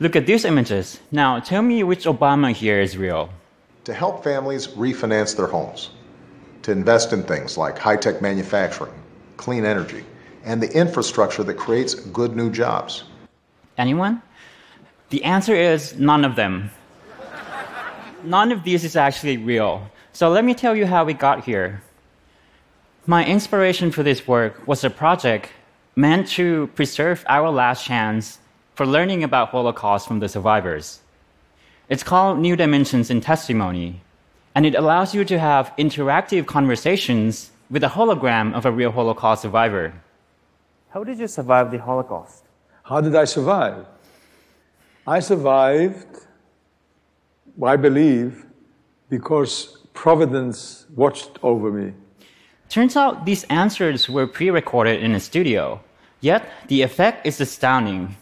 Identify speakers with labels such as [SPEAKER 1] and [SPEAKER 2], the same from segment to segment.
[SPEAKER 1] Look at these images. Now, tell me which Obama here is real.
[SPEAKER 2] To help families refinance their homes, to invest in things like high tech manufacturing, clean energy, and the infrastructure that creates good new jobs.
[SPEAKER 1] Anyone? The answer is none of them. none of these is actually real. So let me tell you how we got here. My inspiration for this work was a project meant to preserve our last chance for learning about Holocaust from the survivors. It's called New Dimensions in Testimony, and it allows you to have interactive conversations with a hologram of a real Holocaust survivor.
[SPEAKER 3] How did you survive the Holocaust?
[SPEAKER 4] How did I survive? I survived, I believe, because Providence watched over me.
[SPEAKER 1] Turns out these answers were pre recorded in a studio, yet the effect is astounding.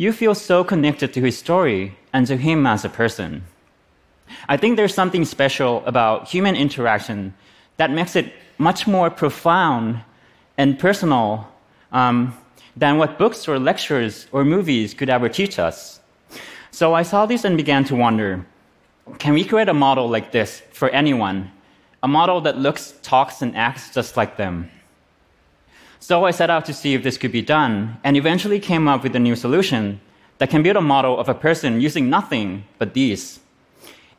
[SPEAKER 1] You feel so connected to his story and to him as a person. I think there's something special about human interaction that makes it much more profound and personal um, than what books or lectures or movies could ever teach us. So I saw this and began to wonder can we create a model like this for anyone? A model that looks, talks, and acts just like them. So I set out to see if this could be done, and eventually came up with a new solution that can build a model of a person using nothing but these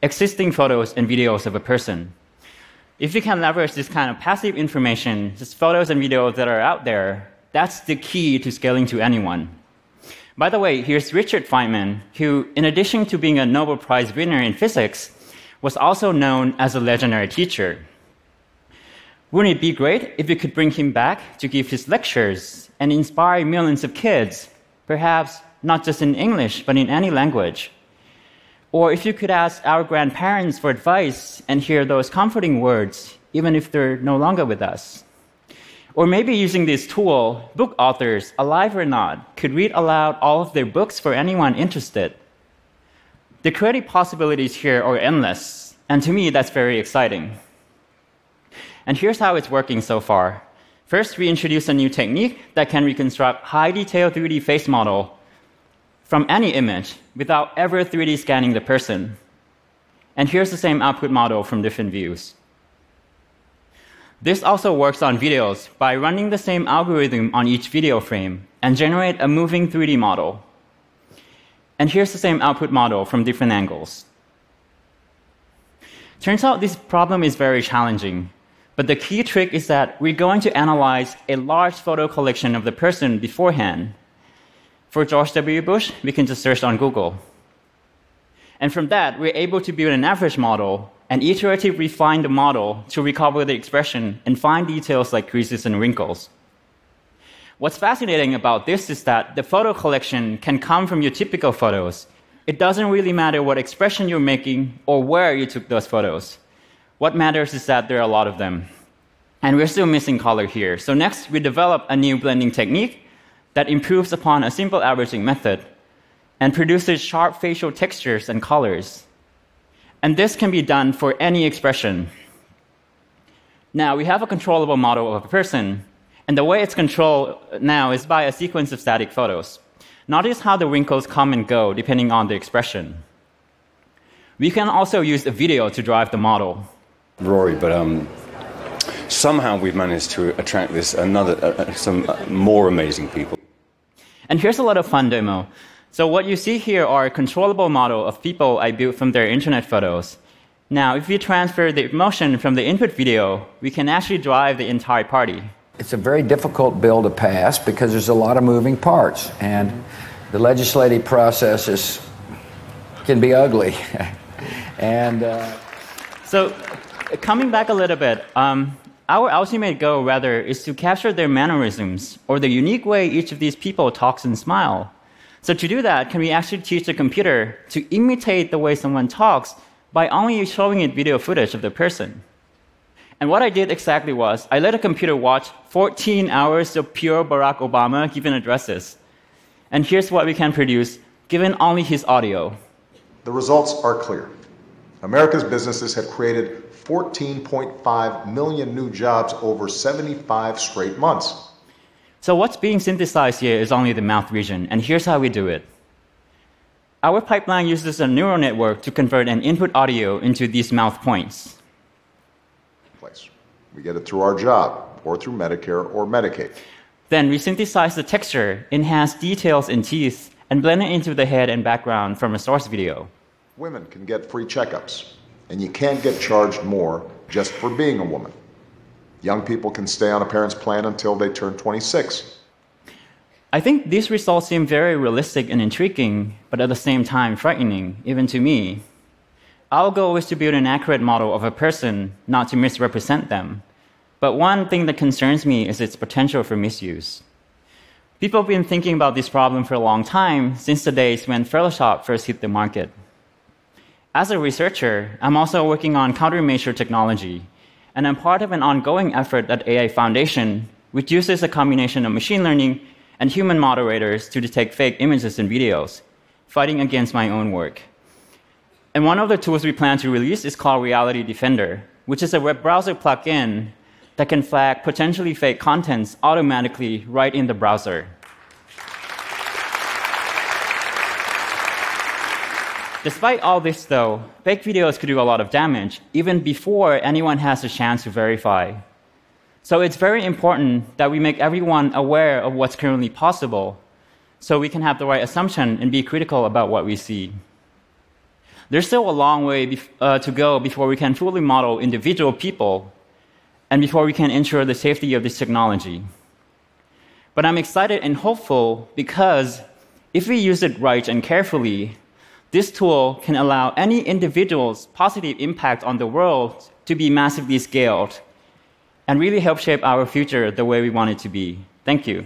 [SPEAKER 1] existing photos and videos of a person. If we can leverage this kind of passive information, just photos and videos that are out there, that's the key to scaling to anyone. By the way, here's Richard Feynman, who, in addition to being a Nobel Prize winner in physics, was also known as a legendary teacher. Wouldn't it be great if we could bring him back to give his lectures and inspire millions of kids, perhaps not just in English, but in any language? Or if you could ask our grandparents for advice and hear those comforting words, even if they're no longer with us. Or maybe using this tool, book authors, alive or not, could read aloud all of their books for anyone interested. The creative possibilities here are endless, and to me, that's very exciting. And here's how it's working so far. First, we introduce a new technique that can reconstruct high detail 3D face model from any image without ever 3D scanning the person. And here's the same output model from different views. This also works on videos by running the same algorithm on each video frame and generate a moving 3D model. And here's the same output model from different angles. Turns out this problem is very challenging, but the key trick is that we're going to analyze a large photo collection of the person beforehand. For George W. Bush, we can just search on Google. And from that, we're able to build an average model and iteratively refine the model to recover the expression and find details like creases and wrinkles. What's fascinating about this is that the photo collection can come from your typical photos. It doesn't really matter what expression you're making or where you took those photos. What matters is that there are a lot of them. And we're still missing color here. So next, we develop a new blending technique that improves upon a simple averaging method and produces sharp facial textures and colors. And this can be done for any expression. Now, we have a controllable model of a person, and the way it's controlled now is by a sequence of static photos. Notice how the wrinkles come and go depending on the expression. We can also use a video to drive the model.
[SPEAKER 5] Rory, but um, somehow we've managed to attract this another uh, uh some uh, more amazing people.
[SPEAKER 1] And here's a lot of fun demo. So what you see here are a controllable model of people I built from their internet photos. Now, if we transfer the motion from the input video, we can actually drive the entire party.
[SPEAKER 6] It's a very difficult bill to pass because there's a lot of moving parts, and the legislative process is, can be ugly. and uh...
[SPEAKER 1] so, coming back a little bit, um, our ultimate goal, rather, is to capture their mannerisms or the unique way each of these people talks and smile. So to do that, can we actually teach the computer to imitate the way someone talks by only showing it video footage of the person? And what I did exactly was I let a computer watch 14 hours of pure Barack Obama giving addresses. And here's what we can produce given only his audio.
[SPEAKER 2] The results are clear. America's businesses have created 14.5 million new jobs over 75 straight months.
[SPEAKER 1] So what's being synthesized here is only the mouth region, and here's how we do it. Our pipeline uses a neural network to convert an input audio into these mouth points.
[SPEAKER 2] Place. We get it through our job, or through Medicare or Medicaid.
[SPEAKER 1] Then we synthesize the texture, enhance details in teeth, and blend it into the head and background from a source video.
[SPEAKER 2] Women can get free checkups, and you can't get charged more just for being a woman. Young people can stay on a parent's plan until they turn 26.
[SPEAKER 1] I think these results seem very realistic and intriguing, but at the same time frightening, even to me. Our goal is to build an accurate model of a person, not to misrepresent them. But one thing that concerns me is its potential for misuse. People have been thinking about this problem for a long time, since the days when Photoshop first hit the market. As a researcher, I'm also working on countermeasure technology, and I'm part of an ongoing effort at AI Foundation, which uses a combination of machine learning and human moderators to detect fake images and videos, fighting against my own work. And one of the tools we plan to release is called Reality Defender, which is a web browser plugin that can flag potentially fake contents automatically right in the browser. Despite all this, though, fake videos could do a lot of damage even before anyone has a chance to verify. So it's very important that we make everyone aware of what's currently possible so we can have the right assumption and be critical about what we see. There's still a long way uh, to go before we can fully model individual people and before we can ensure the safety of this technology. But I'm excited and hopeful because if we use it right and carefully, this tool can allow any individual's positive impact on the world to be massively scaled and really help shape our future the way we want it to be. Thank you.